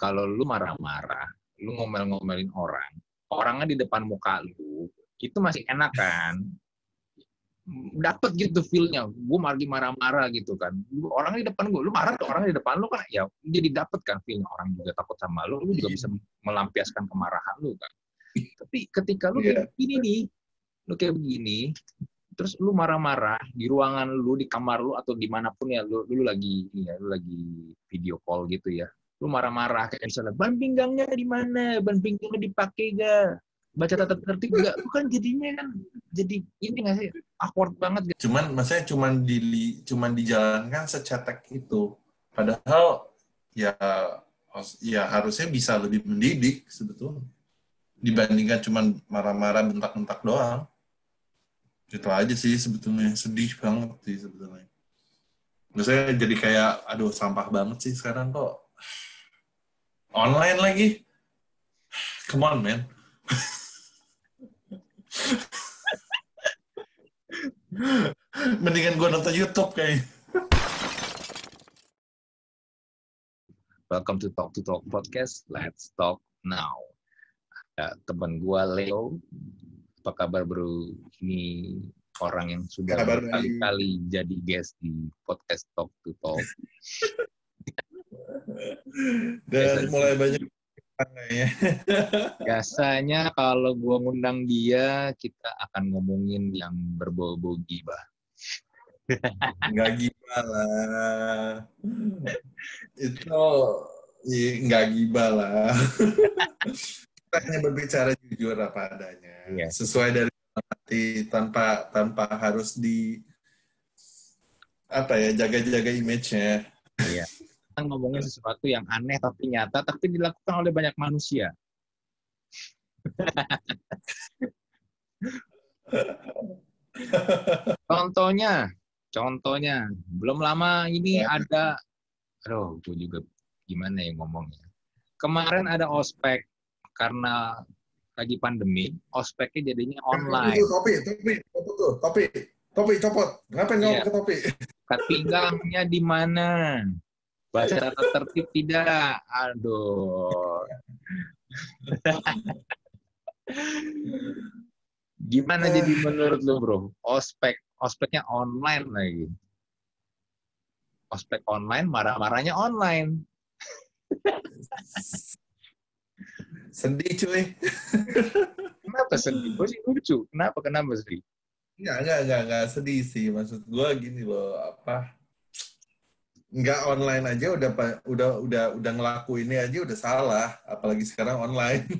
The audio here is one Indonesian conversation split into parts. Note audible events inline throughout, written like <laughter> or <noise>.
kalau lu marah-marah, lu ngomel-ngomelin orang, orangnya di depan muka lu, itu masih enak kan? Dapat gitu feel-nya. Gue lagi marah-marah gitu kan. Orang di depan gue, lu marah tuh orang di depan lu kan, ya jadi dapet kan feel orang juga takut sama lu, lu juga bisa melampiaskan kemarahan lu kan. Tapi ketika lu Iya. kayak begini nih, lu kayak begini, terus lu marah-marah di ruangan lu, di kamar lu atau di mana pun ya, lu, lu lagi ya, lu lagi video call gitu ya, lu marah-marah kayak misalnya ban pinggangnya di mana, ban pinggangnya dipakai gak, baca tata tertib gak, lu kan jadinya kan jadi ini nggak sih awkward banget gitu. Cuman maksudnya cuman di cuman dijalankan secetek itu. Padahal ya ya harusnya bisa lebih mendidik sebetulnya dibandingkan cuman marah-marah bentak-bentak doang. Itu aja sih sebetulnya sedih banget sih sebetulnya. Maksudnya jadi kayak aduh sampah banget sih sekarang kok online lagi. Come on man. Mendingan gue nonton YouTube kayak. Welcome to Talk to Talk Podcast. Let's talk now. Ada teman gua Leo. Apa kabar bro? Ini orang yang sudah berkali-kali jadi guest di podcast Talk to Talk. Dan mulai banyak ya. <laughs> Biasanya kalau gua ngundang dia, kita akan ngomongin yang berbau-bau gibah. Nggak gimana lah. Itu ya, nggak gibah lah. Kita hanya berbicara jujur apa adanya. Iya. Sesuai dari hati tanpa tanpa harus di apa ya jaga-jaga image-nya. Kita ngomongin sesuatu yang aneh tapi nyata, tapi dilakukan oleh banyak manusia. <laughs> Contohnya, contohnya, belum lama ini Ya. ada, aduh, gue juga gimana ya ngomongnya. Kemarin ada ospek karena lagi pandemi, ospeknya jadinya online. Itu topi, topi, topi topi, topi copot. Ngapain Iya. ngomong ke topi? Ketigangnya di mana? Baca tata tertib tidak? Aduh. Gimana jadi menurut lu, Bro? Ospek, ospeknya online lagi. Ospek online, marah-marahnya online. Sedih cuy. Kenapa sedih? Gue sih lucu. Kenapa? Kenapa sedih? Enggak, enggak, enggak, enggak sedih sih. Maksud gue gini loh, apa? Enggak online aja udah udah udah udah ngelakuinnya aja udah salah, apalagi sekarang online. <laughs>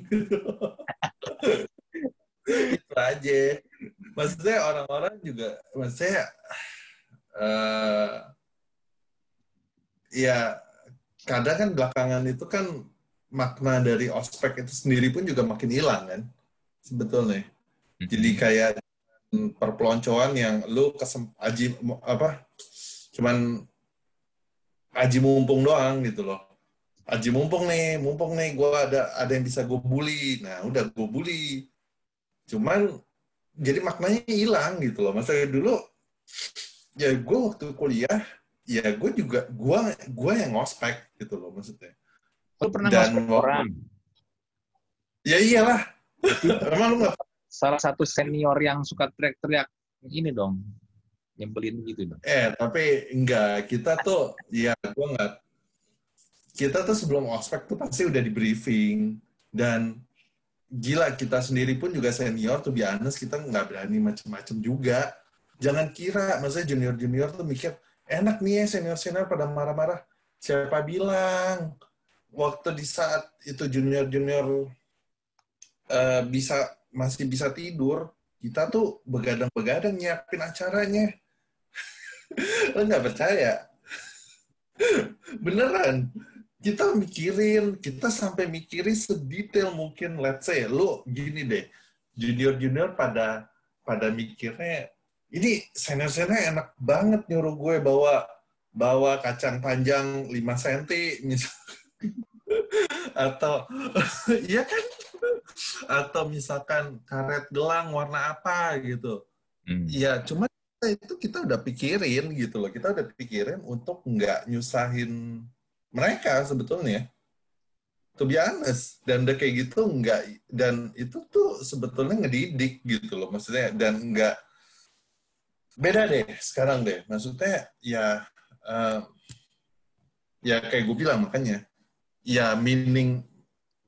Itu aja. Maksudnya orang-orang juga, maksudnya eh ya kadang kan belakangan itu kan makna dari ospek itu sendiri pun juga makin hilang kan, sebetulnya. Jadi kayak perpeloncoan yang lu kesem aji apa cuman aji mumpung doang gitu loh. Aji mumpung nih mumpung nih gue ada ada yang bisa gue bully. Nah udah gue bully. Cuman jadi maknanya hilang gitu loh. Masa dulu ya gue waktu kuliah ya gue juga gue gue yang ngospek gitu loh maksudnya. Lu pernah Dan ngospek orang? ya iyalah. Emang lu nggak Salah satu senior yang suka teriak-teriak ini dong. Nyebelin gitu. Eh, tapi enggak. Kita tuh, ya gue enggak. Kita tuh sebelum ospek tuh pasti udah di briefing. Dan gila, kita sendiri pun juga senior, tuh honest, kita nggak berani macem-macem juga. Jangan kira, maksudnya junior-junior tuh mikir, enak nih ya senior-senior pada marah-marah. Siapa bilang? Waktu di saat itu junior-junior eh, bisa masih bisa tidur, kita tuh begadang-begadang nyiapin acaranya. Lo nggak percaya? Beneran. Kita mikirin, kita sampai mikirin sedetail mungkin, let's say, lu gini deh, junior-junior pada pada mikirnya, ini senior-senior enak banget nyuruh gue bawa bawa kacang panjang 5 cm. <laughs> Atau, <laughs> iya kan? Atau misalkan karet gelang warna apa gitu. Hmm. Iya, cuma itu kita udah pikirin gitu loh. Kita udah pikirin untuk nggak nyusahin mereka sebetulnya. to be honest dan udah kayak gitu nggak dan itu tuh sebetulnya ngedidik gitu loh maksudnya dan nggak beda deh sekarang deh maksudnya ya uh, ya kayak gue bilang makanya ya meaning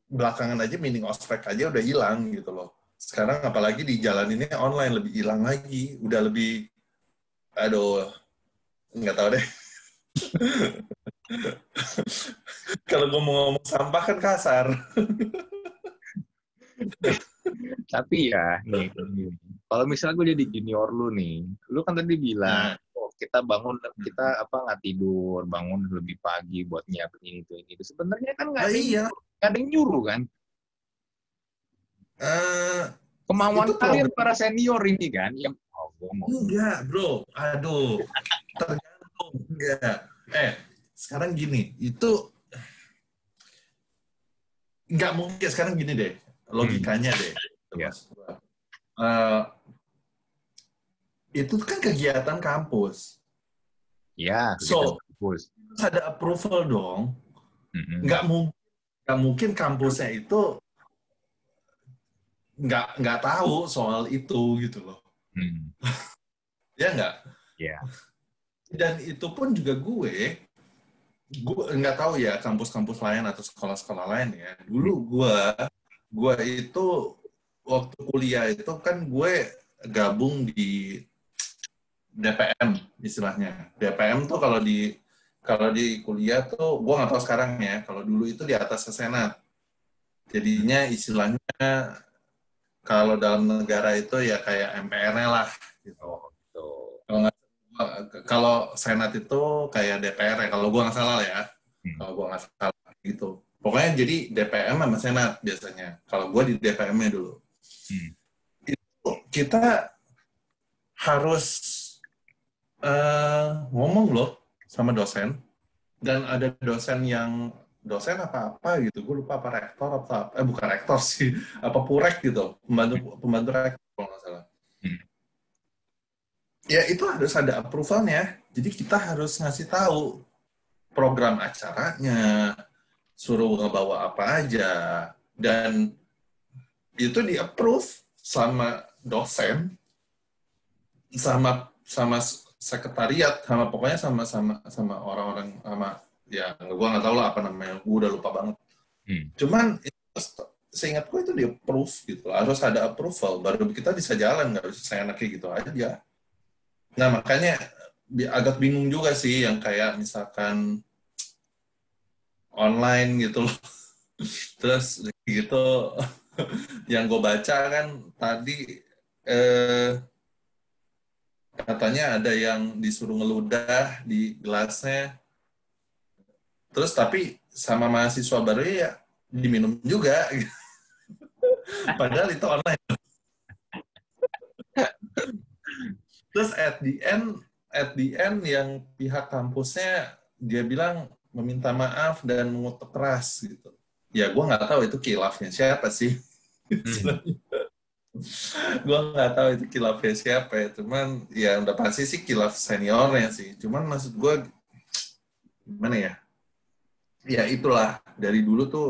belakangan aja meaning ospek aja udah hilang gitu loh sekarang apalagi di jalan ini online lebih hilang lagi udah lebih aduh nggak tahu deh <laughs> Kalau gue mau ngomong sampah kan kasar. <laughs> Tapi ya, nih, kalau misalnya gue jadi junior lu nih, lu kan tadi bilang, nah. oh kita bangun, kita apa nggak tidur, bangun lebih pagi buat nyiapin ini itu ini itu. Sebenarnya kan nggak ada, iya. Gak ada yang nyuruh kan? Uh, Kemauan kalian para senior ini kan, yang Enggak, bro. Aduh, tergantung. Enggak. Eh, sekarang gini, itu nggak mungkin sekarang gini deh logikanya hmm. deh ya. uh, itu kan kegiatan kampus ya so kampus. ada approval dong mm-hmm. nggak mungkin nggak mungkin kampusnya itu nggak nggak tahu soal itu gitu loh mm. <laughs> ya nggak ya dan itu pun juga gue gue nggak tahu ya kampus-kampus lain atau sekolah-sekolah lain ya. Dulu gue gue itu waktu kuliah itu kan gue gabung di DPM istilahnya. DPM tuh kalau di kalau di kuliah tuh gue nggak tahu sekarang ya. Kalau dulu itu di atas senat. Jadinya istilahnya kalau dalam negara itu ya kayak MPR-nya lah gitu. Kalau nggak kalau senat itu kayak DPR ya kalau gua nggak salah ya hmm. kalau gua nggak salah gitu pokoknya jadi DPM sama senat biasanya kalau gua di DPM-nya dulu hmm. itu kita harus uh, ngomong loh sama dosen dan ada dosen yang dosen apa apa gitu gue lupa apa rektor apa eh bukan rektor sih apa purek gitu pembantu pembantu rektor kalau nggak salah ya itu harus ada approvalnya. Jadi kita harus ngasih tahu program acaranya, suruh ngebawa apa aja, dan itu di approve sama dosen, sama sama sekretariat, sama pokoknya sama sama sama orang-orang sama ya gue nggak tahu lah apa namanya, gue udah lupa banget. Hmm. Cuman seingat gue itu di approve gitu, harus ada approval baru kita bisa jalan, nggak bisa saya kayak gitu aja. Nah, makanya agak bingung juga sih yang kayak misalkan online gitu loh. <laughs> Terus gitu <laughs> yang gue baca kan tadi eh, katanya ada yang disuruh ngeludah di gelasnya. Terus tapi sama mahasiswa baru ya diminum juga. <laughs> Padahal itu online. Terus at the end, at the end yang pihak kampusnya dia bilang meminta maaf dan mengutuk keras gitu. Ya gue nggak tahu itu kilafnya siapa sih. Hmm. <laughs> gue nggak tahu itu kilafnya siapa ya. Cuman ya udah pasti sih kilaf seniornya sih. Cuman maksud gue gimana ya? Ya itulah dari dulu tuh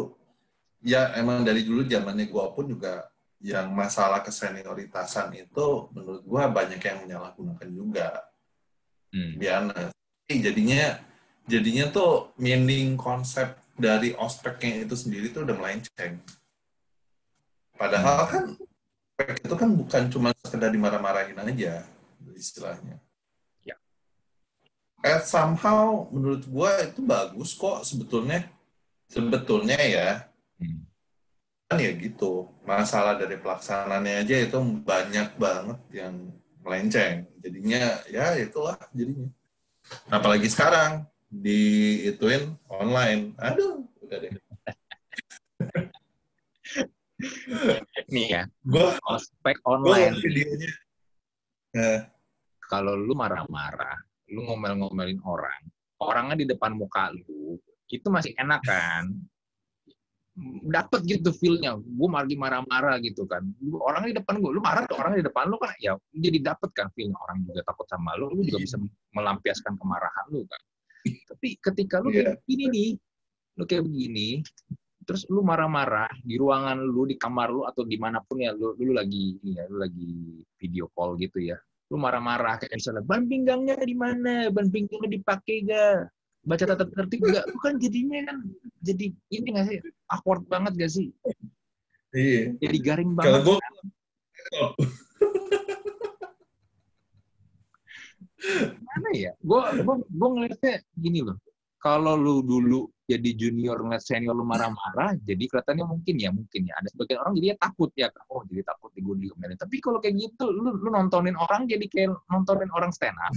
ya emang dari dulu zamannya gue pun juga yang masalah kesenioritasan itu menurut gua banyak yang menyalahgunakan juga. Hmm. Biana. Jadinya jadinya tuh meaning konsep dari ospeknya itu sendiri tuh udah melenceng. Padahal hmm. kan ospek itu kan bukan cuma sekedar dimarah-marahin aja istilahnya. At somehow menurut gua itu bagus kok sebetulnya. Sebetulnya ya. Hmm. Kan ya gitu. Masalah dari pelaksanaannya aja itu banyak banget yang melenceng. Jadinya ya itulah jadinya. Apalagi sekarang diituin online. Aduh udah deh. <laughs> Nih ya gua ospek online. videonya. Eh. kalau lu marah-marah lu ngomel-ngomelin orang orangnya di depan muka lu itu masih enak kan? Dapat gitu feelnya. Gue lagi marah-marah gitu kan. Orang di depan gue lu marah tuh orang di depan lu kan ya jadi dapet kan feelnya. Orang juga takut sama lu lu juga bisa melampiaskan kemarahan lu kan. Tapi ketika lu yeah. kayak begini nih lu kayak begini terus lu marah-marah di ruangan lu di kamar lu atau di mana pun ya lu lu lagi ini ya lu lagi video call gitu ya lu marah-marah kayak misalnya ban pinggangnya di mana? Ban pinggangnya dipakai gak baca tata tertib gak lu kan jadinya kan jadi ini gak sih? Awkward banget gak sih? Iya. jadi garing Kalau banget. gue <laughs> mana ya? Gue gue gue ngeliatnya gini loh kalau lu dulu jadi junior ngeliat senior lu marah-marah jadi kelihatannya mungkin ya mungkin ya. Ada sebagian orang jadi takut ya oh jadi takut di diomelin. Tapi kalau kayak gitu lu lu nontonin orang jadi kayak nontonin orang stand up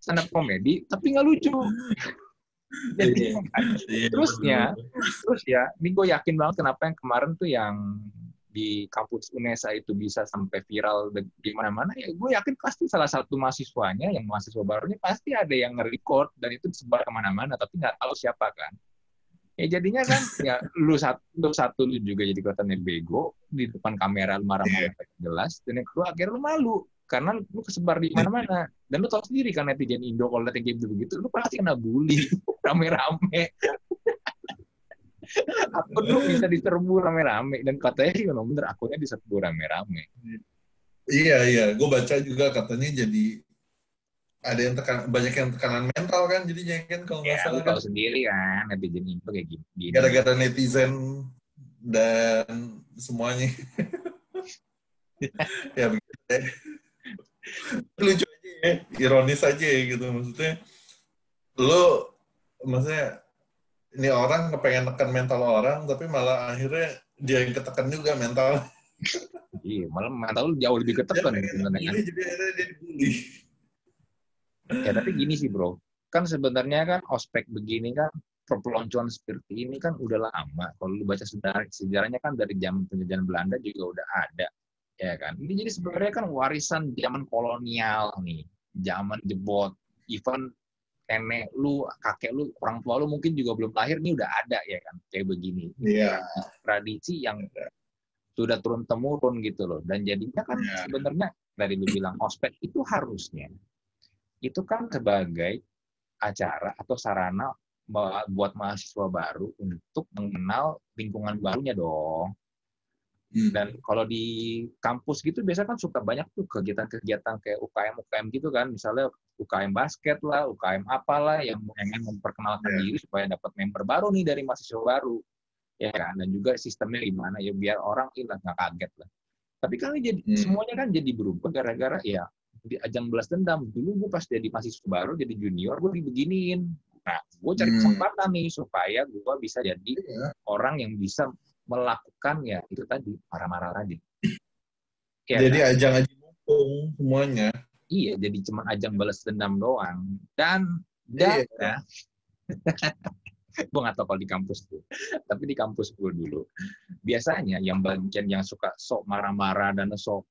stand up komedi tapi nggak lucu. <laughs> Jadi Iya, terusnya bener. terus ya ini gue yakin banget kenapa yang kemarin tuh yang di kampus UNESA itu bisa sampai viral di mana-mana ya gue yakin pasti salah satu mahasiswanya yang mahasiswa barunya pasti ada yang nge-record dan itu disebar ke mana-mana tapi nggak tahu siapa kan. Ya jadinya kan <laughs> ya lu satu lu satu lu juga jadi kelihatannya bego di depan kamera lu marah-marah pakai gelas dan yang kedua akhirnya lu malu karena lu kesebar di mana-mana. Dan lu tahu sendiri kan netizen Indo kalau lihat kayak gitu begitu lu pasti kena bully <laughs> rame-rame akun lu bisa diserbu rame-rame dan katanya sih memang bener akunnya diserbu rame-rame. Iya, iya. Gue baca juga katanya jadi ada yang tekan banyak yang tekanan mental kan jadinya kan kalau nggak ya salah kan. tahu sendiri kan netizen Indo kayak gini, gara-gara netizen dan semuanya. <laughs> Ya begitu deh. lucu aja ya ironis aja ya gitu. Maksudnya lo maksudnya ini orang kepengen tekan mental orang tapi malah akhirnya dia yang ketekan juga mental. Iya malah mental lu jauh lebih ketekan pengen sebenarnya kan. Dibully, jadi akhirnya dia dibully. Ya tapi gini sih bro. Kan sebenarnya kan ospek begini kan perpeloncoan seperti ini kan udah lama. Kalau lu baca sejarah sejarahnya kan dari zaman penjajahan Belanda juga udah ada ya kan? Ini jadi sebenarnya kan warisan zaman kolonial nih zaman jebot. Even nenek lu kakek lu orang tua lu mungkin juga belum lahir nih udah ada ya kan kayak begini. Iya. Tradisi yang sudah turun temurun gitu loh. Dan jadinya kan Iya. sebenarnya dari lu bilang ospek itu harusnya itu kan sebagai acara atau sarana buat mahasiswa baru untuk mengenal lingkungan barunya dong Hmm. dan kalau di kampus gitu biasanya kan suka banyak tuh kegiatan-kegiatan kayak UKM UKM gitu kan misalnya UKM basket lah UKM apalah yang pengen memperkenalkan Iya. diri supaya dapat member baru nih dari mahasiswa baru ya kan dan juga sistemnya gimana ya biar orang hilang nggak kaget lah tapi kan ini jadi Hmm. semuanya kan jadi berubah gara-gara ya di ajang belas dendam dulu gue pas jadi mahasiswa baru jadi junior gue dibeginiin nah gue cari Hmm. kesempatan nih supaya gue bisa jadi Iya. orang yang bisa melakukan ya itu tadi marah-marah tadi. <clears throat> Ya jadi kan? ajang aja mumpung semuanya. Iya jadi cuma ajang balas dendam doang. Dan dan Iya. <laughs> ya gue nggak tahu kalau di kampus tuh tapi di kampus gue dulu biasanya yang bagian yang suka sok marah-marah dan sok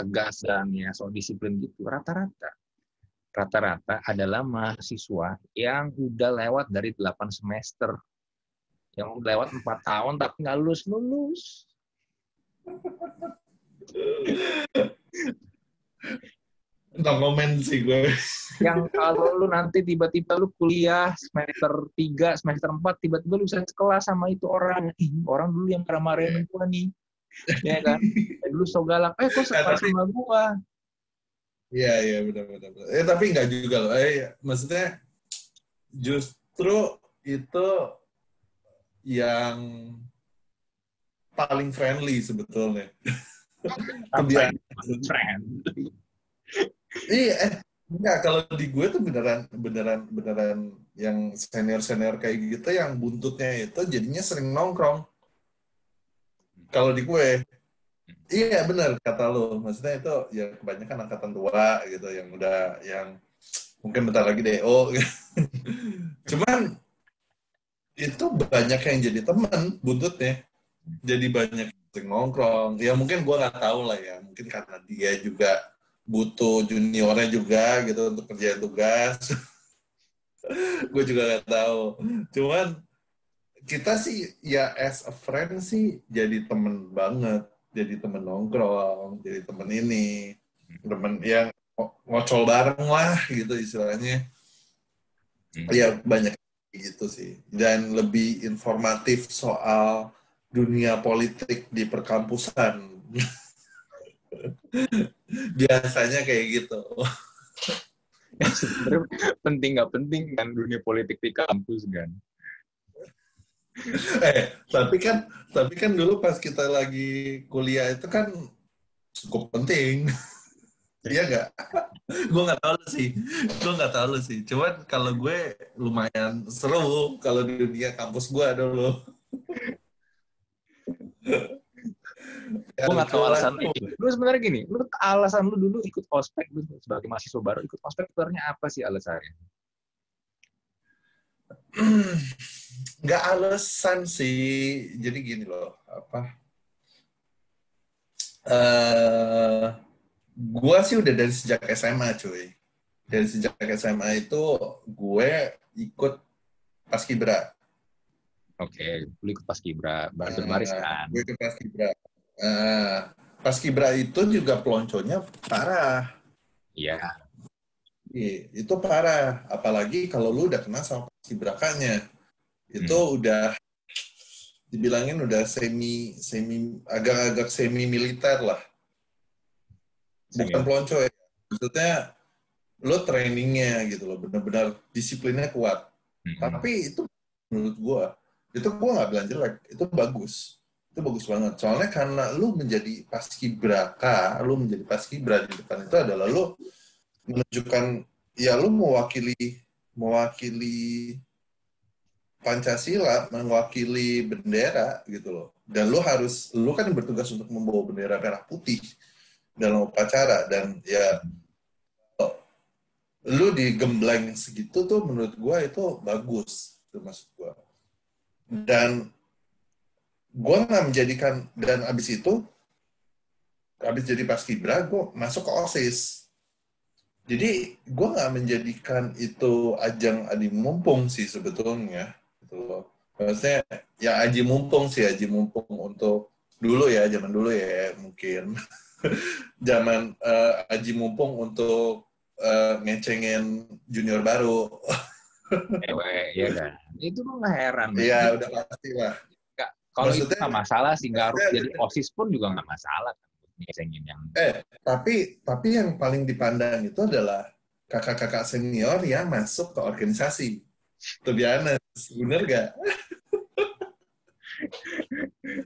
tegas dan ya sok disiplin gitu rata-rata. Rata-rata adalah mahasiswa yang udah lewat dari 8 semester yang lewat empat tahun tapi nggak lulus lulus no comment sih gue yang kalau lu nanti tiba-tiba lu kuliah semester 3, semester 4, tiba-tiba lu bisa sekelas sama itu orang. Ih, orang dulu yang marah-marahin gua nih. Ya kan? <laughs> Dulu so galak, eh kok sekelas tapi- sama gua? Iya iya benar benar. benar. Eh tapi nggak juga loh. Eh maksudnya justru itu yang paling friendly sebetulnya. <laughs> Kebiasaan. Friend. Iya eh enggak kalau di gue tuh beneran beneran beneran yang senior senior kayak gitu yang buntutnya itu jadinya sering nongkrong. Kalau di gue Iya benar kata lo. Maksudnya itu ya kebanyakan angkatan tua gitu yang udah yang mungkin bentar lagi DO. gitu. <laughs> Cuman itu banyak yang jadi teman buntutnya. Jadi banyak yang nongkrong. Ya mungkin gua nggak tahu lah ya. Mungkin karena dia juga butuh juniornya juga gitu untuk kerjaan tugas. <laughs> gue juga nggak tahu. Cuman kita sih ya as a friend sih jadi temen banget jadi temen nongkrong, jadi temen ini, temen yang ngo- ngocol bareng lah gitu istilahnya. Hmm. Ya banyak gitu sih. Dan lebih informatif soal dunia politik di perkampusan. <laughs> Biasanya kayak gitu. Ya, <laughs> penting nggak penting kan dunia politik di kampus kan. <laughs> eh, tapi kan tapi kan dulu pas kita lagi kuliah itu kan cukup penting. Iya nggak? <laughs> gue nggak tahu sih. Gue nggak tahu sih. Cuman kalau gue lumayan seru kalau di dunia kampus gue dulu. gue nggak tahu alasan lu. Lu sebenarnya gini, lu alasan lu dulu ikut ospek lu sebagai mahasiswa baru ikut ospek sebenarnya apa sih alasannya? <clears throat> Nggak alasan sih. Jadi gini loh, apa? Uh, gue sih udah dari sejak SMA cuy. Dari sejak SMA itu gue ikut paskibra oke okay. lu ikut paskibra baris baris uh, kan? gue ikut paskibra uh, paskibra itu juga pelonconya parah. Iya. Yeah. itu parah. Apalagi kalau lu udah kenal sama paskibrakanya itu hmm. udah dibilangin udah semi semi agak-agak semi militer lah bukan pelonco ya. Maksudnya lo trainingnya gitu loh benar-benar disiplinnya kuat. Hmm. tapi itu menurut gua itu gua nggak bilang jelek itu bagus. Itu bagus banget. Soalnya karena lu menjadi paskibraka lu menjadi paskibra di depan itu adalah lu menunjukkan ya lu mewakili mewakili Pancasila mewakili bendera gitu loh. Dan lu harus lu kan bertugas untuk membawa bendera merah putih dalam upacara dan ya lu digembleng segitu tuh menurut gua itu bagus itu maksud gua. Dan gua nggak menjadikan dan abis itu abis jadi paskibra gua masuk ke osis. Jadi gua nggak menjadikan itu ajang adi mumpung sih sebetulnya gitu loh. Maksudnya ya aji mumpung sih aji mumpung untuk dulu ya zaman dulu ya mungkin <laughs> <laughs> zaman uh, Aji Mumpung untuk uh, ngecengin junior baru. <laughs> Ewe, ya kan. Itu mah nggak heran. Iya, udah pasti lah. Kalau itu nggak masalah sih, nggak harus jadi osis pun juga nggak masalah kan ngecengin yang. Eh, tapi tapi yang paling dipandang itu adalah kakak-kakak senior yang masuk ke organisasi. Tuh biasa, bener gak?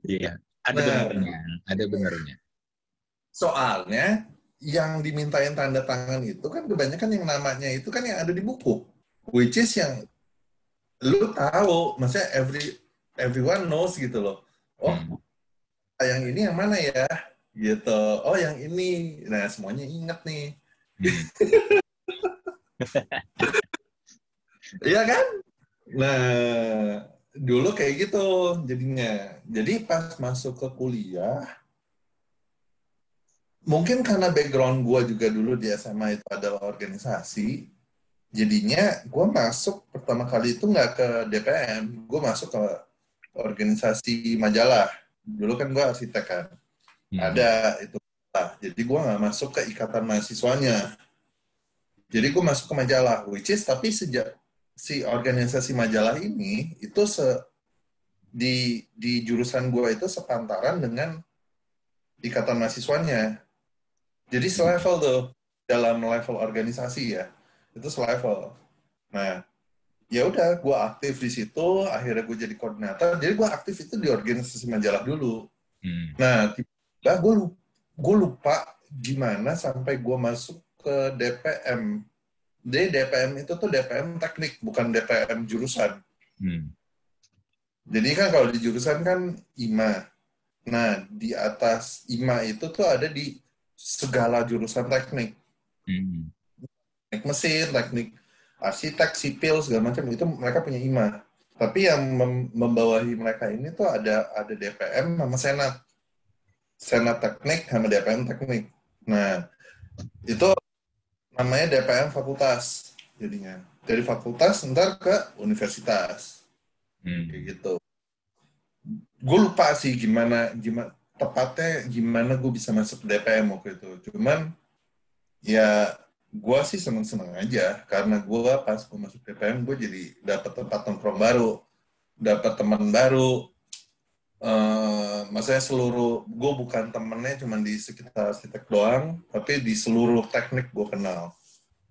Iya, ada nah, benernya, ada benernya. Soalnya yang dimintain tanda tangan itu kan kebanyakan yang namanya itu kan yang ada di buku. Which is yang lu tahu, maksudnya every everyone knows gitu loh. Oh, hmm. yang ini yang mana ya? Gitu. Oh, yang ini. Nah, semuanya ingat nih. Hmm. Iya kan? Nah, dulu kayak gitu jadinya. Jadi pas masuk ke kuliah, mungkin karena background gue juga dulu di SMA itu adalah organisasi, jadinya gue masuk pertama kali itu nggak ke DPM, gue masuk ke organisasi majalah. Dulu kan gue arsitek kan, hmm. ada itu lah. Jadi gue nggak masuk ke ikatan mahasiswanya. Jadi gue masuk ke majalah, which is tapi sejak si organisasi majalah ini itu se di di jurusan gue itu sepantaran dengan ikatan mahasiswanya. Jadi selevel tuh dalam level organisasi ya, itu selevel. Nah, ya udah, gue aktif di situ, akhirnya gue jadi koordinator. Jadi gue aktif itu di organisasi majalah dulu. Hmm. Nah, tiba gue lupa, gue lupa gimana sampai gue masuk ke DPM. Jadi DPM itu tuh DPM teknik, bukan DPM jurusan. Hmm. Jadi kan kalau di jurusan kan IMA. Nah, di atas IMA itu tuh ada di segala jurusan teknik. Hmm. Teknik mesin, teknik arsitek, sipil, segala macam itu mereka punya IMA. Tapi yang mem membawahi mereka ini tuh ada ada DPM sama Senat. Senat teknik sama DPM teknik. Nah, itu namanya DPM fakultas jadinya. Dari fakultas ntar ke universitas. Hmm. Kayak gitu. Gue lupa sih gimana gimana tepatnya gimana gue bisa masuk DPM waktu itu. Cuman ya gue sih seneng-seneng aja. Karena gue pas gue masuk TPM gue jadi dapat tempat nongkrong baru dapat teman baru. Uh, maksudnya seluruh gue bukan temennya cuma di sekitar arsitek doang tapi di seluruh teknik gue kenal.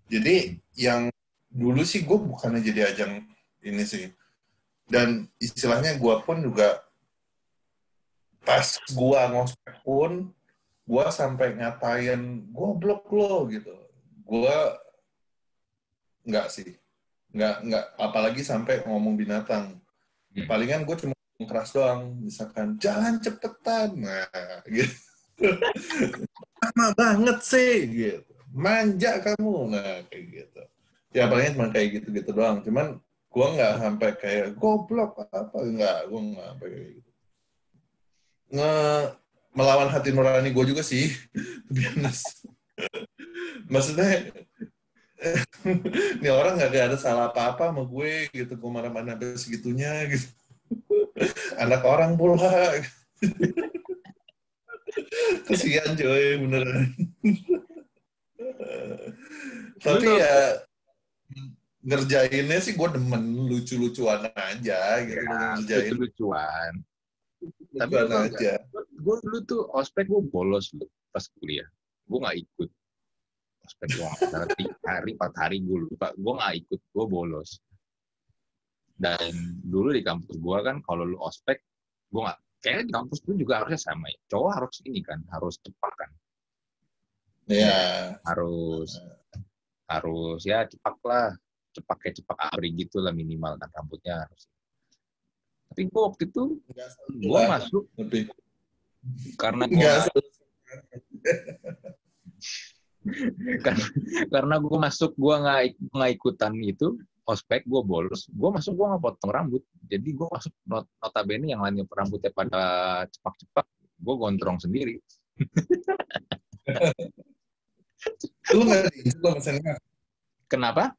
Jadi yang dulu sih gue bukannya jadi ajang ini sih. Dan istilahnya gue pun juga pas gue ngospek pun gue sampai ngatain goblok lo gitu. Gue nggak sih. Nggak nggak apalagi sampai ngomong binatang. Hmm. palingan gue cuma keras doang misalkan jalan cepetan. Nah <laughs> gitu. Lama banget sih gitu. Manja kamu. Nah kayak gitu. Ya paling cuma kayak gitu gitu doang. Cuman gue nggak sampai kayak goblok apa nggak gue nggak sampai kayak gitu nge melawan hati nurani gue juga sih <laughs> biasa maksudnya <laughs> ini orang nggak ada salah apa-apa sama gue gitu. Gue marah-marah sampai segitunya gitu. <laughs> Anak orang pula. Kesian coy beneran. Tapi ya ngerjainnya sih gue demen lucu-lucuan aja gitu. Ya, ngerjain. lucu-lucuan tapi aja. gue dulu tuh ospek gue bolos lu pas kuliah. Gue nggak ikut. Ospek gue tiga hari empat hari gue lupa. Gue nggak ikut gue bolos. Dan dulu di kampus gue kan kalau lu ospek gue nggak kayaknya di kampus itu juga harusnya sama ya. Cowok harus ini kan harus cepat kan. Iya. Yeah. harus harus ya cepat lah. Cepak kayak cepak abri gitu lah minimal kan rambutnya harus tapi gue waktu itu gue masuk. Tapi karena gue karena karena gue masuk gue nggak nggak ikutan itu ospek gue bolos. Gue masuk gue nggak potong rambut. Jadi gue masuk not, notabene yang lainnya rambutnya pada cepak-cepak gue gondrong sendiri. <laughs> Lu nggak kenapa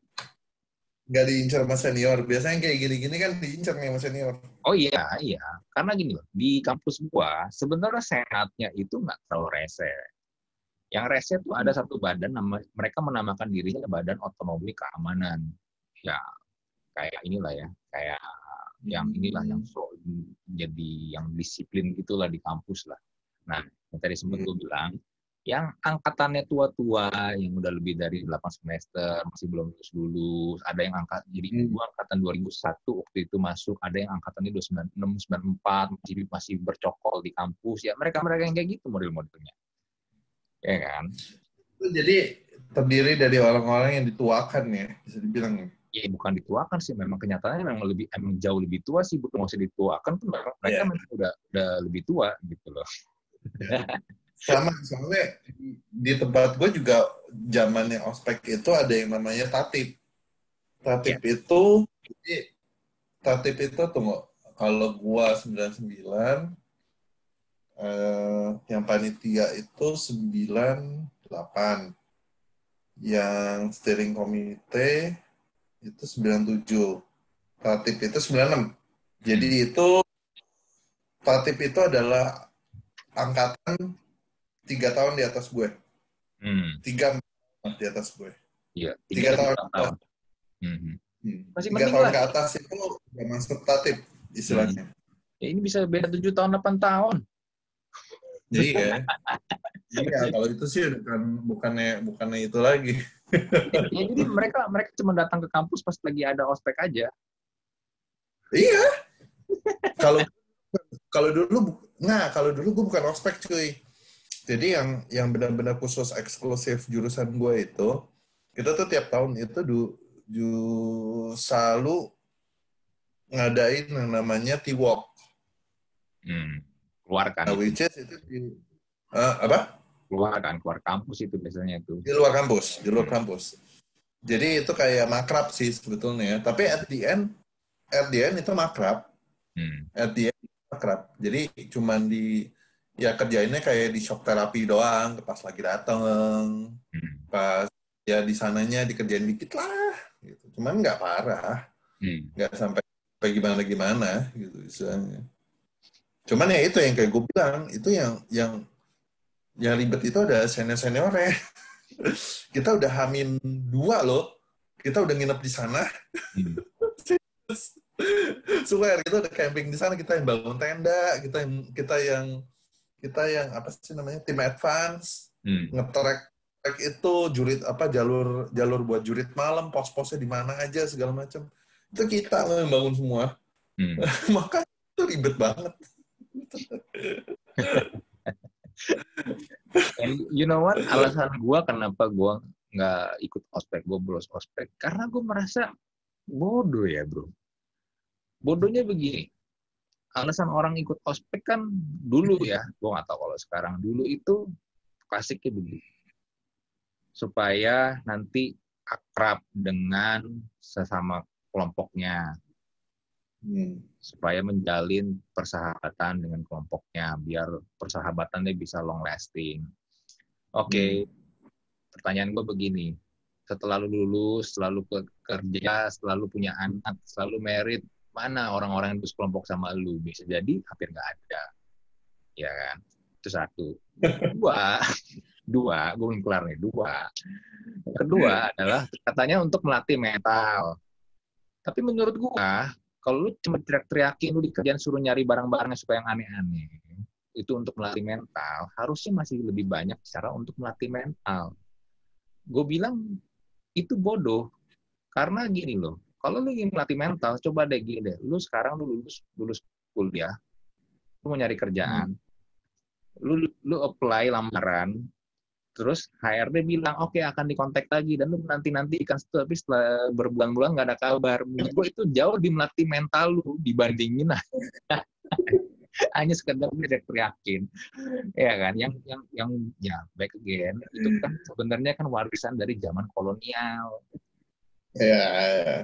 nggak diincar sama senior. Biasanya kayak gini-gini kan diincar sama senior. Oh iya, iya. Karena gini loh, di kampus gua sebenarnya sehatnya itu nggak terlalu rese. Yang rese tuh ada satu badan, nama, mereka menamakan dirinya Badan Otonomi Keamanan. Ya, kayak inilah ya, kayak yang inilah yang hmm. so, jadi yang disiplin gitulah di kampus lah. Nah, yang tadi sempat hmm. gue bilang, yang angkatannya tua-tua yang udah lebih dari 8 semester masih belum lulus lulus ada yang angkat jadi hmm. gua angkatan 2001 waktu itu masuk ada yang angkatannya 296 94 masih masih bercokol di kampus. Ya mereka mereka yang kayak gitu model-modelnya. Ya kan? Jadi terdiri dari orang-orang yang dituakan ya bisa dibilang ya? Ya bukan dituakan sih memang kenyataannya memang lebih emang jauh lebih tua sih bukan usah dituakan pun mereka yeah. memang udah udah lebih tua gitu loh <laughs> sama soalnya di tempat gue juga zamannya ospek itu ada yang namanya tatip. Tatip yeah. itu jadi tatip itu tunggu kalau gua 99 eh, yang panitia itu 98 yang steering komite itu 97 tatip itu 96 jadi itu tatip itu adalah angkatan tiga tahun di atas gue. Hmm. Tiga di atas gue. Iya. Tiga, tiga tahun. tahun. Hmm. Hmm. Masih tiga tahun lah. ke atas itu udah masuk tatip istilahnya. Hmm. Ya ini bisa beda tujuh tahun, delapan tahun. Iya. <laughs> iya, kalau itu sih bukan bukannya bukannya itu lagi. ya, jadi mereka mereka cuma datang ke kampus pas lagi ada ospek aja. Iya. Kalau kalau dulu nggak, kalau dulu gue bukan ospek cuy jadi yang yang benar-benar khusus eksklusif jurusan gue itu kita tuh tiap tahun itu du, du selalu ngadain yang namanya T-Walk. Hmm. Keluar kan? Nah, which is itu di, uh, apa? Keluar kan, keluar kampus itu biasanya itu. Di luar kampus, di luar hmm. kampus. Jadi itu kayak makrab sih sebetulnya. Tapi at the end, at the end itu makrab. Hmm. At the end makrab. Jadi cuman di ya kerjainnya kayak di shock terapi doang pas lagi dateng hmm. pas ya di sananya dikerjain dikit lah gitu cuman nggak parah hmm. nggak hmm. sampai sampai gimana gimana gitu misalnya cuman ya itu yang kayak gue bilang itu yang yang yang ribet itu ada senior seniornya <laughs> kita udah hamin dua loh. Kita udah nginep di sana. Hmm. <laughs> Swear kita udah camping di sana, kita yang bangun tenda, kita yang kita yang kita yang apa sih namanya tim advance, hmm. ngetrek trek itu jurit apa jalur jalur buat jurit malam, pos-posnya di mana aja segala macam. Itu kita loh yang bangun semua. Hmm. <laughs> Maka itu ribet banget. And you know what? Alasan gue kenapa gue nggak ikut ospek, gue bolos ospek. Karena gue merasa bodoh ya bro. Bodohnya begini. Alasan orang ikut ospek kan dulu ya, gue nggak tahu kalau sekarang. Dulu itu klasiknya begini. Supaya nanti akrab dengan sesama kelompoknya hmm. supaya menjalin persahabatan dengan kelompoknya biar persahabatannya bisa long lasting. Oke, okay. hmm. pertanyaan gue begini, setelah lu lulus, selalu kerja, selalu punya anak, selalu merit, mana orang-orang yang terus kelompok sama lu? Bisa jadi hampir nggak ada, ya kan? Itu satu. <laughs> Dua, dua, gue belum kelar nih. Dua. Kedua adalah katanya untuk melatih mental. Tapi menurut gue, kalau lu cuma teriak-teriakin lu di kerjaan suruh nyari barang-barangnya supaya yang aneh-aneh itu untuk melatih mental harusnya masih lebih banyak cara untuk melatih mental gue bilang itu bodoh karena gini loh kalau lu ingin melatih mental coba deh gini deh. Lu sekarang lu lulus lulus kuliah lu mau nyari kerjaan. Hmm. lu lu apply lamaran terus HRD bilang oke okay, akan dikontak lagi. Dan lu nanti nanti ikan tapi setelah berbulan-bulan nggak ada kabar. Menurut gue itu jauh lebih melatih mental lu dibandingin <laughs> hanya sekedar teriakin ya kan? Yang yang yang ya back again itu kan sebenarnya kan warisan dari zaman kolonial Ya,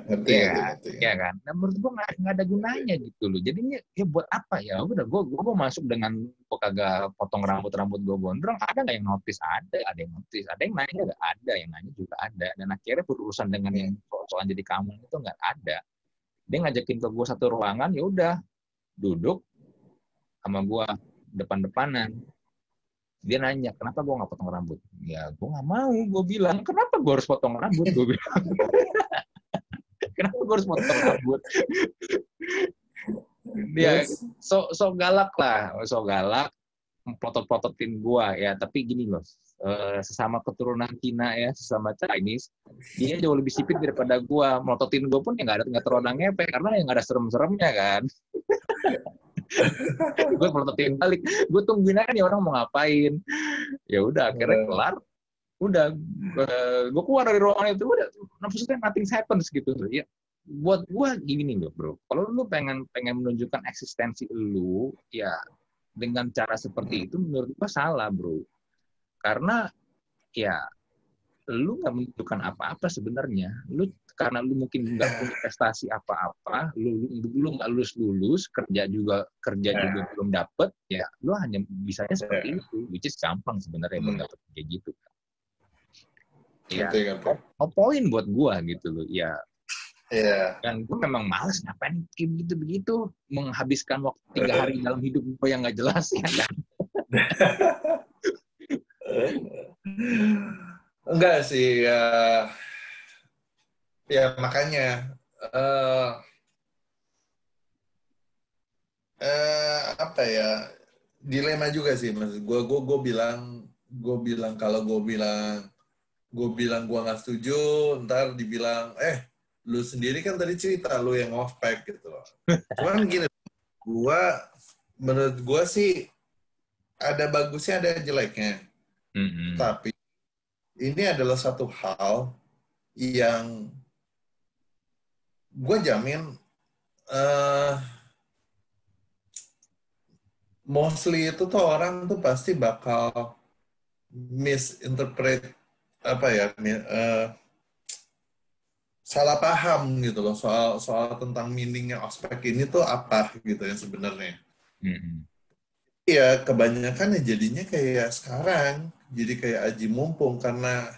ngerti, ya, ngerti, ya kan. Nah, menurut gua nggak ada gunanya gitu loh. Jadinya ya buat apa ya? Udah gua gua mau masuk dengan gua kagak potong rambut rambut gua gondrong. Ada nggak yang notice? Ada, ada yang notice. Ada yang nanya nggak ada, yang nanya juga ada. Dan akhirnya berurusan dengan yang soal jadi kamu itu nggak ada. Dia ngajakin ke gua satu ruangan, ya udah duduk sama gua depan-depanan dia nanya kenapa gue nggak potong rambut? Ya gue nggak mau gue bilang. Kenapa gue harus potong rambut? gue bilang. <laughs> Kenapa gue harus potong rambut? Dia so so galak lah so galak potot-pototin gue ya. Tapi gini loh eh, sesama keturunan Cina ya sesama Chinese dia jauh lebih sipit daripada gue melototin gue pun ya nggak ada nggak terlalu ngepek karena yang nggak ada serem-seremnya kan <laughs> <laughs> gue prototin balik. Gue tungguin aja nih orang mau ngapain. Ya udah akhirnya kelar. Udah gue keluar dari ruangan itu udah maksudnya nothing happens gitu ya buat gue gini nih bro. Kalau lu pengen pengen menunjukkan eksistensi lu ya dengan cara seperti itu menurut gue salah bro. Karena ya lu nggak menunjukkan apa-apa sebenarnya. Lu karena lu mungkin nggak <laughs> punya prestasi apa-apa, lu lu nggak lulus lulus, kerja juga kerja yeah. juga belum dapet, ya lu hanya bisanya seperti yeah. itu, which is gampang sebenarnya hmm. buat dapet kayak gitu. Ya, oh, poin buat gua gitu loh, ya. Yeah. Dan gue memang males ngapain begitu begitu menghabiskan waktu tiga hari <laughs> dalam hidup gue yang nggak jelas ya kan. <laughs> Enggak sih, ya ya makanya uh, uh, apa ya dilema juga sih mas. Gue gue gue bilang gue bilang kalau gue bilang gue bilang gue nggak setuju ntar dibilang eh lu sendiri kan tadi cerita lu yang off pack gitu loh. Cuman gini gue menurut gue sih ada bagusnya ada jeleknya. Mm -hmm. tapi ini adalah satu hal yang gue jamin uh, mostly itu tuh orang tuh pasti bakal misinterpret apa ya uh, salah paham gitu loh soal soal tentang meaningnya ospek ini tuh apa gitu yang sebenarnya. Mm-hmm. Ya kebanyakan ya jadinya kayak sekarang jadi kayak aji mumpung karena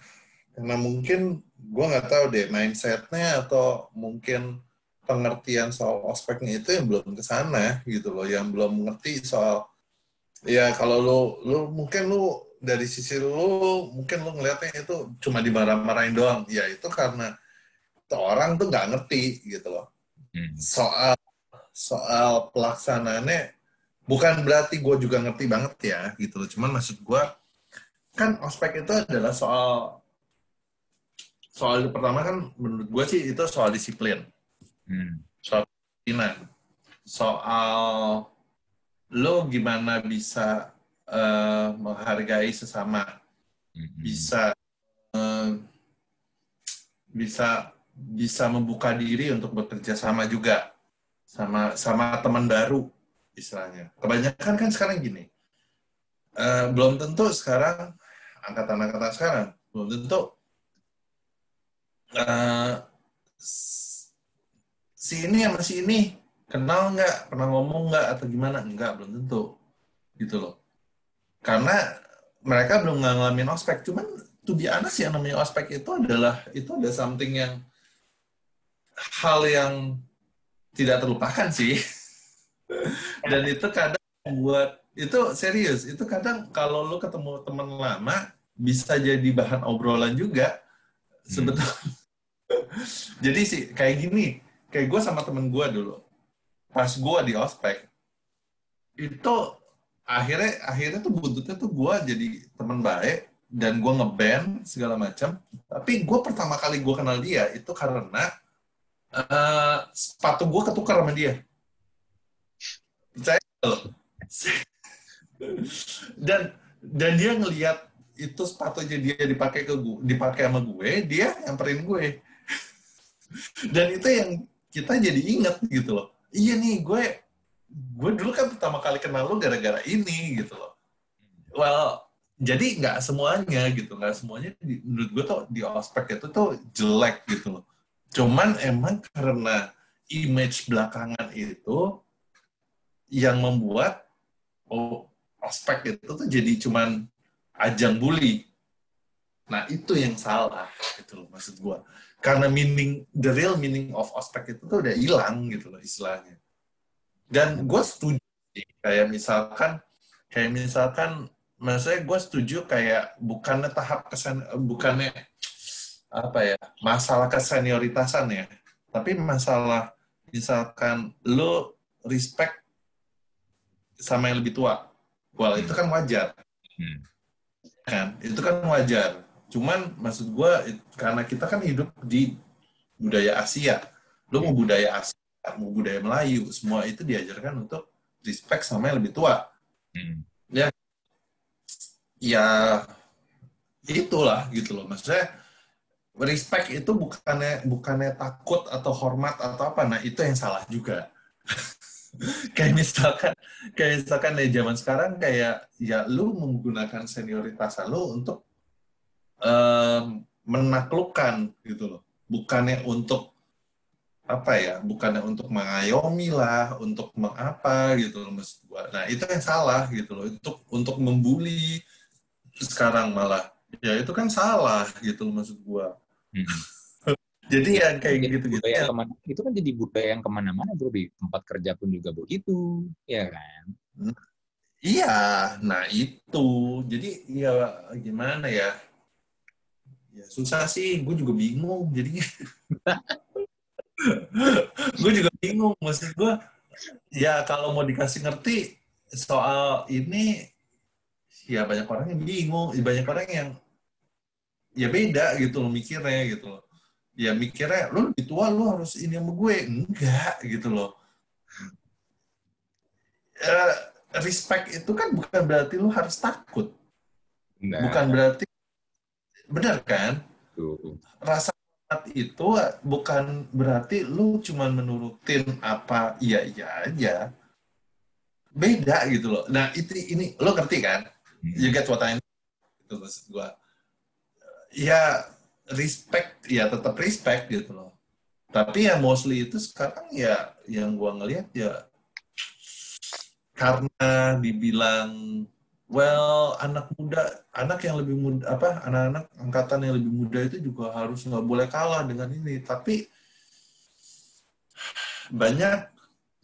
karena mungkin gue nggak tahu deh mindsetnya atau mungkin pengertian soal ospeknya itu yang belum ke sana gitu loh yang belum mengerti soal ya kalau lu lu mungkin lu dari sisi lu mungkin lu ngeliatnya itu cuma dimarah-marahin doang. Ya itu karena tuh orang tuh nggak ngerti gitu loh. Hmm. soal soal pelaksanaannya bukan berarti gue juga ngerti banget ya gitu loh. Cuman maksud gue kan ospek itu adalah soal soal pertama kan menurut gue sih itu soal disiplin. Hmm. soal kedisiplinan soal lo gimana bisa eh, menghargai sesama. Hmm. bisa eh, bisa bisa membuka diri untuk bekerja sama juga. Sama sama teman baru istilahnya. Kebanyakan kan sekarang gini. Eh, belum tentu sekarang angkatan-angkatan sekarang belum tentu eh, si ini sama si ini kenal nggak? Pernah ngomong nggak? Atau gimana? Nggak belum tentu. Gitu loh. Karena mereka belum ngalamin ospek. Cuman to be honest yang namanya ospek itu adalah itu ada something yang hal yang tidak terlupakan sih. <laughs> Dan itu kadang buat itu serius. Itu kadang kalau lu ketemu teman lama bisa jadi bahan obrolan juga. Sebetulnya jadi sih kayak gini. Kayak gue sama temen gue dulu. Pas gue di ospek itu akhirnya akhirnya tuh buntutnya tuh gue jadi teman baik dan gue ngeband segala macam tapi gue pertama kali gue kenal dia itu karena eh, sepatu gue ketukar sama dia. Percaya <laughs> dan dan dia ngelihat itu sepatunya dia dipakai ke dipakai sama gue dia nyamperin gue dan itu yang kita jadi inget gitu loh. Iya nih gue gue dulu kan pertama kali kenal lo gara-gara ini gitu loh. Well jadi nggak semuanya gitu. Nggak semuanya menurut gue tuh di ospek itu tuh jelek gitu loh. Cuman emang karena image belakangan itu yang membuat oh, ospek itu tuh jadi cuman ajang bully. Nah itu yang salah gitu loh maksud gue karena meaning the real meaning of ospek itu tuh udah hilang gitu loh istilahnya. Dan gue setuju sih, kayak misalkan kayak misalkan maksudnya gue setuju kayak bukannya tahap kesan bukannya apa ya masalah kesenioritasan ya. Tapi masalah misalkan lo respect sama yang lebih tua. Well itu kan wajar. Hmm. kan? Itu kan wajar cuman maksud gue karena kita kan hidup di budaya Asia. Lo mau budaya Asia mau budaya Melayu semua itu diajarkan untuk respect sama yang lebih tua. Hmm. ya. Itulah gitu loh. Maksudnya respect itu bukannya bukannya takut atau hormat atau apa. Nah itu yang salah juga. <laughs> Kayak misalkan kayak misalkan di zaman sekarang kayak ya lu menggunakan senioritas lu untuk menaklukkan gitu loh. Bukannya untuk apa ya bukannya untuk mengayomi lah untuk mengapa gitu loh maksud gua nah itu yang salah gitu loh. Untuk untuk membuli sekarang malah. Ya itu kan salah gitu loh maksud gua. Hmm. <laughs> jadi ya kayak Jadi gitu gitu ke mana, itu kan jadi budaya yang ke mana-mana bro. Di tempat kerja pun juga begitu ya kan? Iya, nah itu. Jadi ya gimana ya? Ya susah sih, gue juga bingung. Jadi <laughs> gue juga bingung. Maksud gue, ya kalau mau dikasih ngerti soal ini, ya banyak orang yang bingung. Banyak orang yang ya beda gitu loh mikirnya gitu loh. Ya mikirnya, lu lebih tua, lu harus ini sama gue. Enggak gitu loh. Eh, respect itu kan bukan berarti lu harus takut. Nah, Bukan berarti benar kan? tuh. Rasa hormat itu bukan berarti lu cuman menurutin apa iya iya aja. Beda gitu loh. Nah, itu ini lo ngerti kan? Hmm. You get what I mean? Itu maksud gua. Ya respect ya tetap respect gitu loh. Tapi ya mostly itu sekarang ya yang gua ngelihat ya karena dibilang well anak muda anak yang lebih muda apa anak-anak angkatan yang lebih muda itu juga harus nggak boleh kalah dengan ini tapi banyak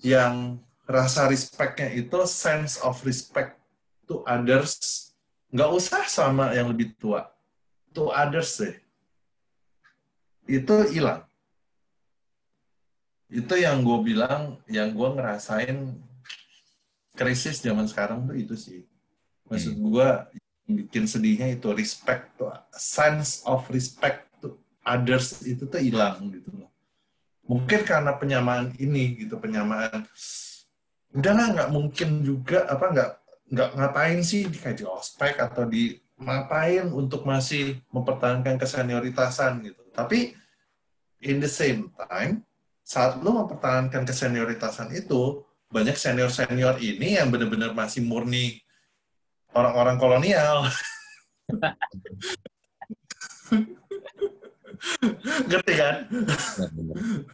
yang rasa respectnya itu sense of respect to others nggak usah sama yang lebih tua. To others deh. Itu hilang. Itu yang gue bilang, yang gue ngerasain krisis zaman sekarang tuh itu sih. Maksud Hmm. gue bikin sedihnya itu respect tuh, sense of respect to others itu tuh hilang gitu loh. Mungkin karena penyamaan ini gitu, penyamaan udahlah nggak mungkin juga apa nggak nggak ngapain sih di kayak di ospek atau di ngapain untuk masih mempertahankan kesenioritasan gitu. Tapi in the same time saat lu mempertahankan kesenioritasan itu banyak senior-senior ini yang benar-benar masih murni orang-orang kolonial. Ngerti kan?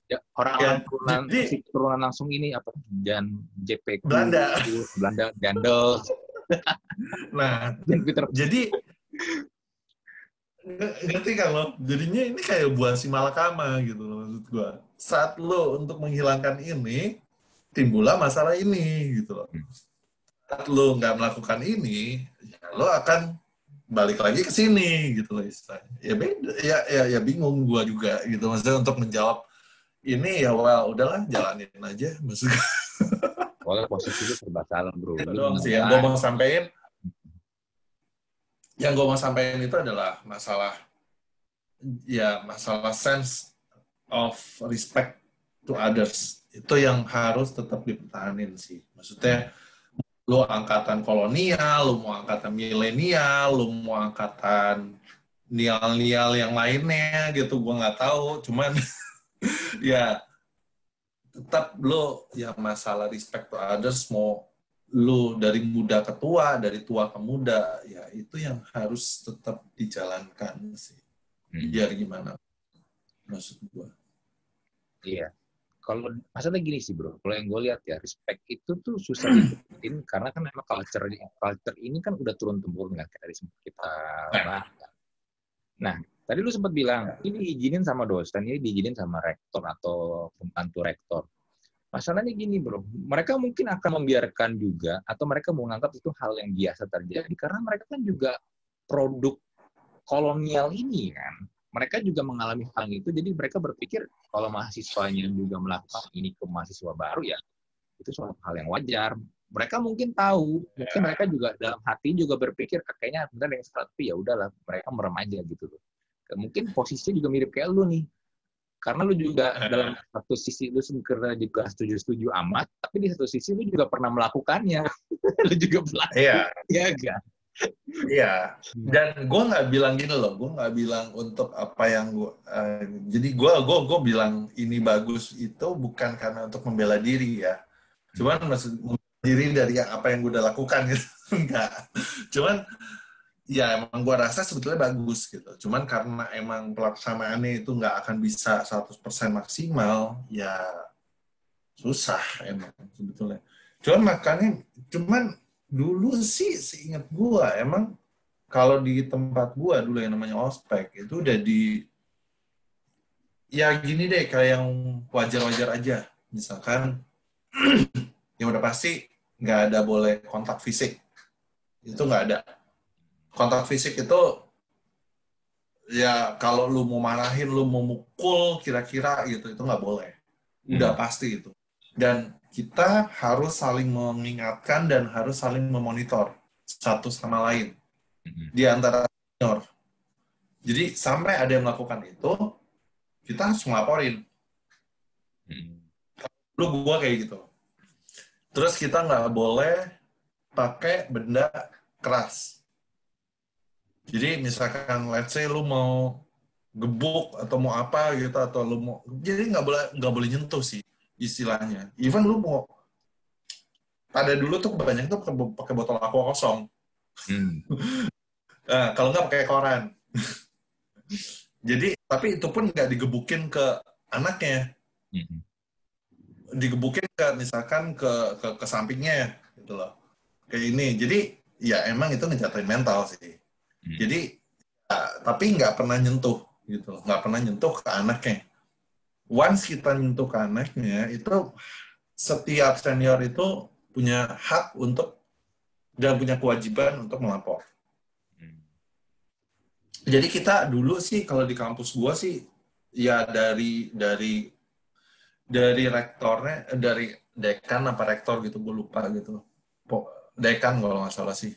Ya, orang-orang Ya, turunan, jadi- turunan langsung ini apa dan JPQ Belanda. Belanda Gandel Nah, dan Peter jadi nge- ngerti kan lo? Jadinya ini kayak buah si malakama gitu loh maksud gua. Saat lo untuk menghilangkan ini, timbullah masalah ini gitu loh. Hmm. Saat lo nggak melakukan ini, ya lo akan balik lagi ke sini gitu loh istilahnya. Ya beda, ya ya, ya bingung gua juga gitu maksudnya untuk menjawab ini ya wah udahlah jalanin aja maksud gua. Soalnya posisi itu serba salah bro. itu Lu doang sih yang gue mau sampaikan yang gue mau sampaikan itu adalah masalah ya masalah sense of respect to others itu yang harus tetap dipertahanin sih maksudnya lu angkatan kolonial lu mau angkatan milenial lu mau angkatan nial-nial yang lainnya gitu gue nggak tahu cuman <laughs> ya tetap lo ya masalah respect to others mau lo dari muda ke tua dari tua ke muda ya itu yang harus tetap dijalankan sih Hmm. biar gimana maksud gua Iya. Kalau masalah gini sih bro, kalau yang gue lihat ya respect itu tuh susah didapetin karena kan memang culture culture ini kan udah turun temurun kan tadi sempat kita bahas. kan. Nah, tadi lu sempat bilang ini diizinin sama dosen, ini diizinin sama rektor atau pembantu rektor. Masalahnya gini bro, mereka mungkin akan membiarkan juga atau mereka mau menganggap itu hal yang biasa terjadi karena mereka kan juga produk kolonial ini kan mereka juga mengalami hal itu, jadi mereka berpikir kalau mahasiswanya juga melakukan ini ke mahasiswa baru ya, itu suatu hal yang wajar. Mereka mungkin tahu, mungkin mereka juga dalam hati juga berpikir kayaknya benar yang salah, tapi ya udahlah, mereka merem aja gitu loh. Mungkin posisinya juga mirip kayak lu nih. Karena lu juga dalam satu sisi lu sebenarnya juga setuju-setuju amat, tapi di satu sisi lu juga pernah melakukannya. <laughs> lu juga pernah, iya ya kan? Iya. Dan gua nggak bilang gini loh gua nggak bilang untuk apa yang gua eh, jadi gua gua gua bilang ini bagus itu bukan karena untuk membela diri ya. Cuman maksud diri dari apa yang gue udah lakukan gitu. <laughs> Enggak. Cuman ya emang gua rasa sebetulnya bagus gitu. Cuman karena emang pelaksanaannya itu nggak akan bisa 100% maksimal ya susah emang sebetulnya. Cuman makanya cuman dulu sih seingat gua emang kalau di tempat gua dulu yang namanya ospek itu udah di ya gini deh kayak yang wajar-wajar aja. Misalkan <clears throat> yang udah pasti nggak ada boleh kontak fisik. Itu nggak ada. Kontak fisik itu ya kalau lu mau marahin lu mau mukul kira-kira gitu itu nggak boleh. Udah pasti itu. Dan kita harus saling mengingatkan dan harus saling memonitor satu sama lain Hmm. di antara senior. Jadi sampai ada yang melakukan itu, kita harus ngelaporin. Hmm. Lu gua kayak gitu. Terus kita nggak boleh pakai benda keras. Jadi misalkan let's say lu mau gebuk atau mau apa gitu atau lu mau jadi nggak boleh nggak boleh nyentuh sih istilahnya. Even lu mau pada dulu tuh kebanyakan tuh pakai- botol aqua kosong. Hmm. Nah, <laughs> kalau nggak pakai koran. <laughs> Jadi, tapi itu pun nggak digebukin ke anaknya, Hmm. digebukin ke misalkan ke ke, ke sampingnya, gitu loh. Kayak ini. Jadi, ya emang itu ngejatuhin mental sih. Hmm. Jadi, ya, tapi nggak pernah nyentuh, gitu. Nggak pernah nyentuh ke anaknya. Once kita nyentuh ke anaknya, itu setiap senior itu punya hak untuk dan punya kewajiban untuk melapor. jadi kita dulu sih kalau di kampus gua sih ya dari dari dari rektornya eh, dari dekan apa rektor gitu gue lupa gitu. Dekan kalau nggak salah sih.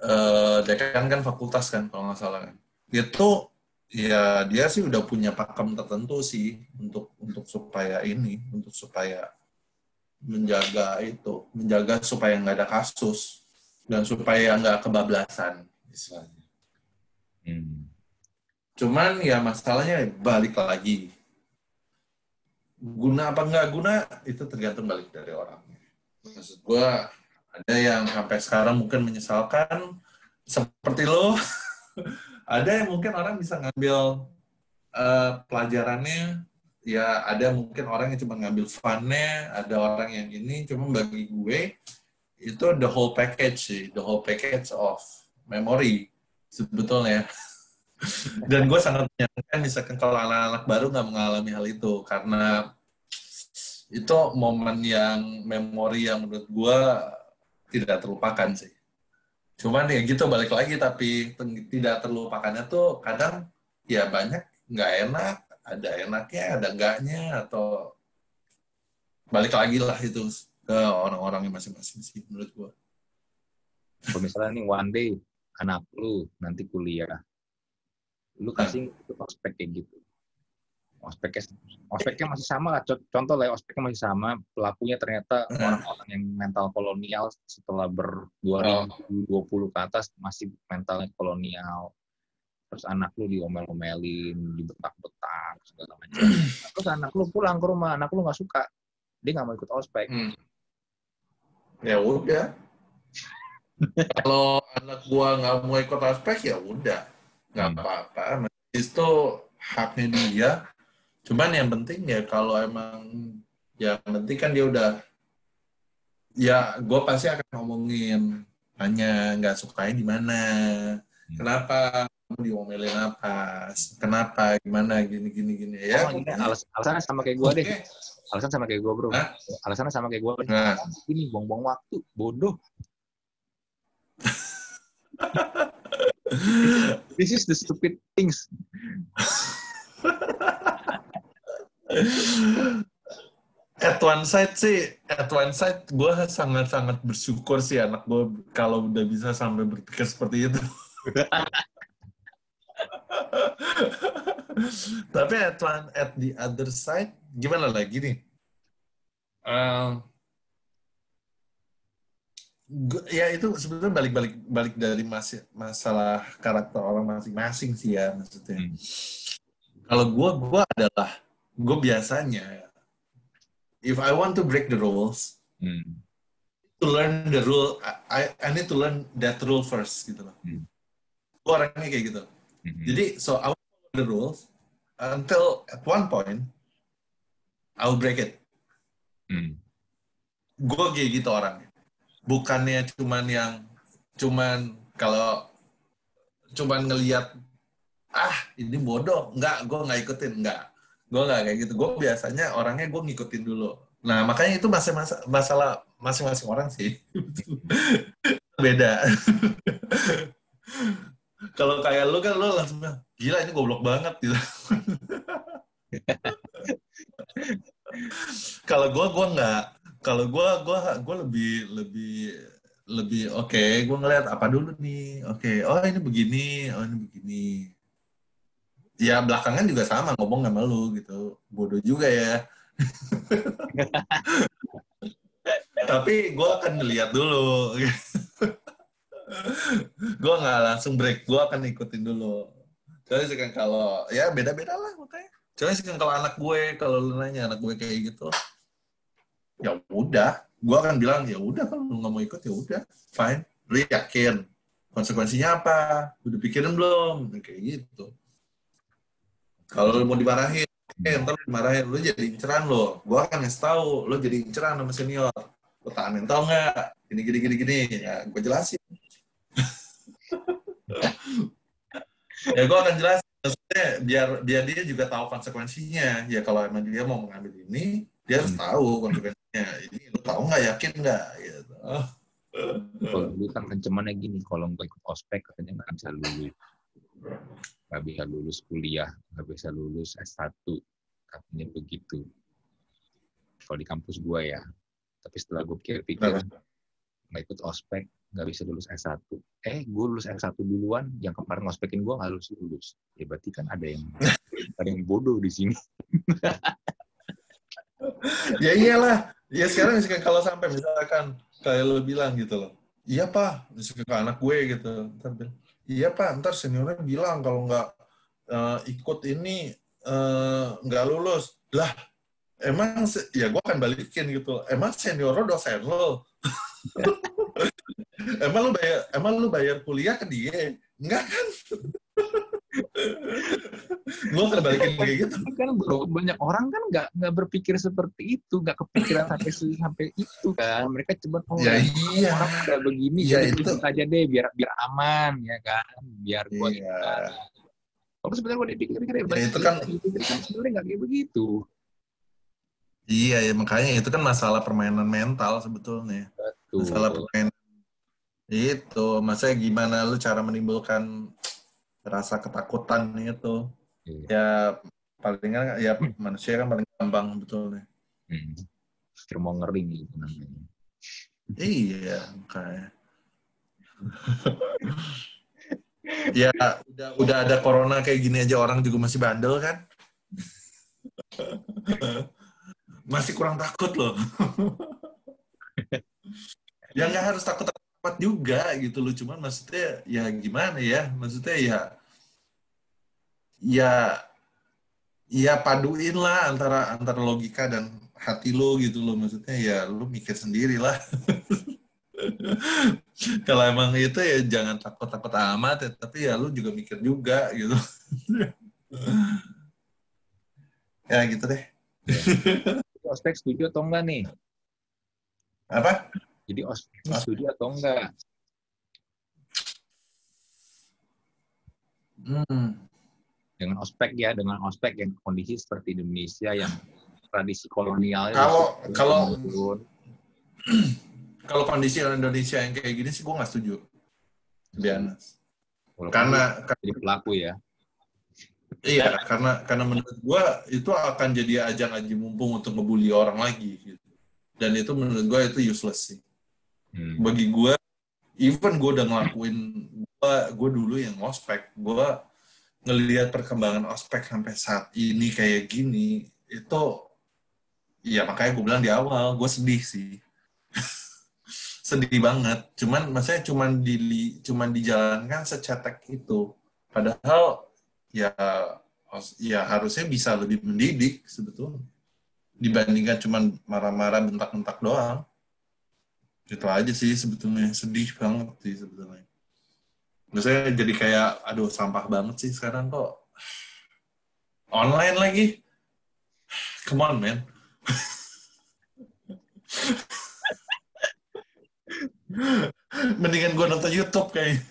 Uh, dekan kan fakultas kan kalau nggak salah kan. Itu ya dia sih udah punya pakem tertentu sih untuk untuk supaya ini untuk supaya menjaga itu menjaga supaya nggak ada kasus dan supaya nggak kebablasan misalnya hmm. cuman ya masalahnya balik lagi. Guna apa nggak guna itu tergantung balik dari orang maksud gue ada yang sampai sekarang mungkin menyesalkan seperti lo <laughs> ada yang mungkin orang bisa ngambil uh, pelajarannya ya ada mungkin orang yang cuma ngambil funnya ada orang yang ini cuma bagi gue itu the whole package sih the whole package of memory sebetulnya <laughs> dan gue sangat menyayangkan misalkan kalau anak-anak baru nggak mengalami hal itu karena itu momen yang memori yang menurut gue tidak terlupakan sih. Cuman ya gitu balik lagi tapi tidak terlupakannya tuh kadang ya banyak nggak enak, ada enaknya, ada enggaknya atau balik lagi lah itu ke orang-orang yang masing-masing sih menurut gua. Kalau misalnya nih one day anak lu nanti kuliah, lu kasih nah. prospek kayak gitu ospeknya ospeknya masih sama lah. Contoh lah ya, ospeknya masih sama. Pelakunya ternyata hmm. orang-orang yang mental kolonial setelah ber 2020 ke atas masih mentalnya kolonial. Terus anak lu diomel-omelin dibetak-betak segala macam. Terus anak lu pulang ke rumah anak lu nggak suka. Dia nggak mau ikut ospek. Hmm. ya udah. <laughs> Kalau anak gua nggak mau ikut ospek ya udah. Nggak hmm. apa-apa. Itu haknya dia Cuman yang penting ya kalau emang ya penting kan dia udah ya gue pasti akan ngomongin tanya nggak sukanya di mana hmm. kenapa kamu diomelin apa kenapa gimana gini gini gini ya. Oh, ini alas, alasannya sama kayak gue deh. Alasan sama kayak gue bro. Hah? alasannya sama kayak gue nah. ini buang-buang waktu. Bodoh. <laughs> This is the stupid things <laughs> at one side sih, at one side gue sangat-sangat bersyukur sih anak gue kalau udah bisa sampai berpikir seperti itu. <laughs> Tapi at one, at the other side, gimana lagi nih? Uh, gua, ya itu sebenarnya balik-balik balik dari mas, masalah karakter orang masing-masing sih ya maksudnya. Hmm. Kalau gue, gue adalah gue biasanya if I want to break the rules hmm. to learn the rule I I need to learn that rule first gitu loh hmm. gue orangnya kayak gitu hmm. jadi so I will follow the rules until at one point I will break it hmm. gue kayak gitu orangnya bukannya cuman yang cuman kalau cuman ngelihat ah ini bodoh nggak gue nggak ikutin nggak gue nggak kayak gitu. Gue biasanya orangnya gue ngikutin dulu. Nah makanya itu masih masa masalah masing-masing orang sih. <laughs> Beda. <laughs> Kalau kayak lu kan lu langsung gila ini goblok banget gitu. <laughs> Kalau gue gue nggak. Kalau gue gue gue lebih lebih lebih oke okay, gue ngeliat apa dulu nih? Oke okay. oh ini begini oh ini begini ya belakangan juga sama ngomong sama lu gitu. Bodoh juga ya. <laughs> Tapi gue akan ngeliat dulu. <laughs> Gue nggak langsung break gue akan ikutin dulu. Soalnya sih kan kalau ya beda beda lah makanya. Soalnya sih kan kalau anak gue kalau lu nanya anak gue kayak gitu ya udah. Gue akan bilang ya udah kalau lu nggak mau ikut ya udah. Fine. Lu yakin? Konsekuensinya apa? Udah pikirin belum? Kayak gitu kalau mau dimarahin, eh ntar lu dimarahin, lu jadi inceran lo. Gua akan ngasih tahu, lu jadi inceran sama senior. Lu tahan mental nggak? Gini, gini, gini, gini. Ya, gue jelasin. <laughs> ya gue akan jelasin. Maksudnya, biar biar dia juga tahu konsekuensinya. Ya kalau emang dia mau mengambil ini, dia harus tahu konsekuensinya. Ini lu tahu nggak, yakin nggak? Gitu. Kalau dulu kan kencemannya gini, kalau nggak ikut ospek katanya nggak bisa lulus nggak bisa lulus kuliah, nggak bisa lulus S1, katanya begitu. Kalau di kampus gue ya. Tapi setelah gue pikir-pikir, nggak ikut ospek, nggak bisa lulus S1. Eh, gue lulus S1 duluan, yang kemarin ngospekin gue nggak lulus lulus. Ya berarti kan ada yang <laughs> ada yang bodoh di sini. <laughs> ya iyalah. Ya sekarang misalkan kalau sampai misalkan kayak lo bilang gitu loh. Iya pak, misalkan ke anak gue gitu. Bilang, iya pak, ntar seniornya bilang kalau nggak uh, ikut ini uh, nggak lulus. Lah, emang ya gue akan balikin gitu. Emang senior lo dosen lo. emang lu bayar emang lu bayar kuliah ke dia enggak kan <laughs> gue akan balikin kayak gitu kan bro banyak orang kan nggak nggak berpikir seperti itu nggak kepikiran sampai sampai itu kan mereka cuma oh ya, iya. orang udah begini ya, jadi itu aja deh biar biar aman ya kan biar gue iya. kalau sebenarnya gue dipikir-pikir ya, ya itu kan, kan sebenarnya nggak kayak begitu Iya, ya makanya itu kan masalah permainan mental sebetulnya. Betul. Masalah permainan itu, maksudnya gimana lu cara menimbulkan rasa ketakutan itu. Iya. Ya paling kan ya manusia kan paling gampang sebetulnya. Hmm. mau ngering gitu namanya. Iya, kayak. ya udah udah ada corona kayak gini aja orang juga masih bandel kan masih kurang takut loh. ya nggak harus takut takut juga gitu loh, cuman maksudnya ya gimana ya, maksudnya ya ya ya paduin lah antara antara logika dan hati lo gitu loh, maksudnya ya lo mikir sendiri lah. <laughs> Kalau emang itu ya jangan takut-takut amat ya, tapi ya lu juga mikir juga gitu. <laughs> ya gitu deh. Ospek setuju atau enggak nih? Apa? Jadi ospek setuju atau enggak? Hmm. Dengan ospek ya, dengan ospek yang kondisi seperti Indonesia yang tradisi kolonial. Kalau kalau <clears throat> kalau kondisi Indonesia yang kayak gini sih gue nggak setuju. Biar karena jadi pelaku ya. Iya, karena karena menurut gue itu akan jadi ajang aji mumpung untuk ngebully orang lagi. Gitu. Dan itu menurut gue itu useless sih. Hmm. Bagi gue, even gue udah ngelakuin, gue gue dulu yang ospek, gue ngelihat perkembangan ospek sampai saat ini kayak gini, itu ya makanya gue bilang di awal, gue sedih sih. <laughs> sedih banget. Cuman maksudnya cuman di cuman dijalankan secetek itu. Padahal ya ya harusnya bisa lebih mendidik sebetulnya dibandingkan cuma marah-marah bentak-bentak doang itu aja sih sebetulnya sedih banget sih sebetulnya Maksudnya jadi kayak aduh sampah banget sih sekarang kok. Online lagi. Come on man. <laughs> Mendingan gue nonton YouTube kayak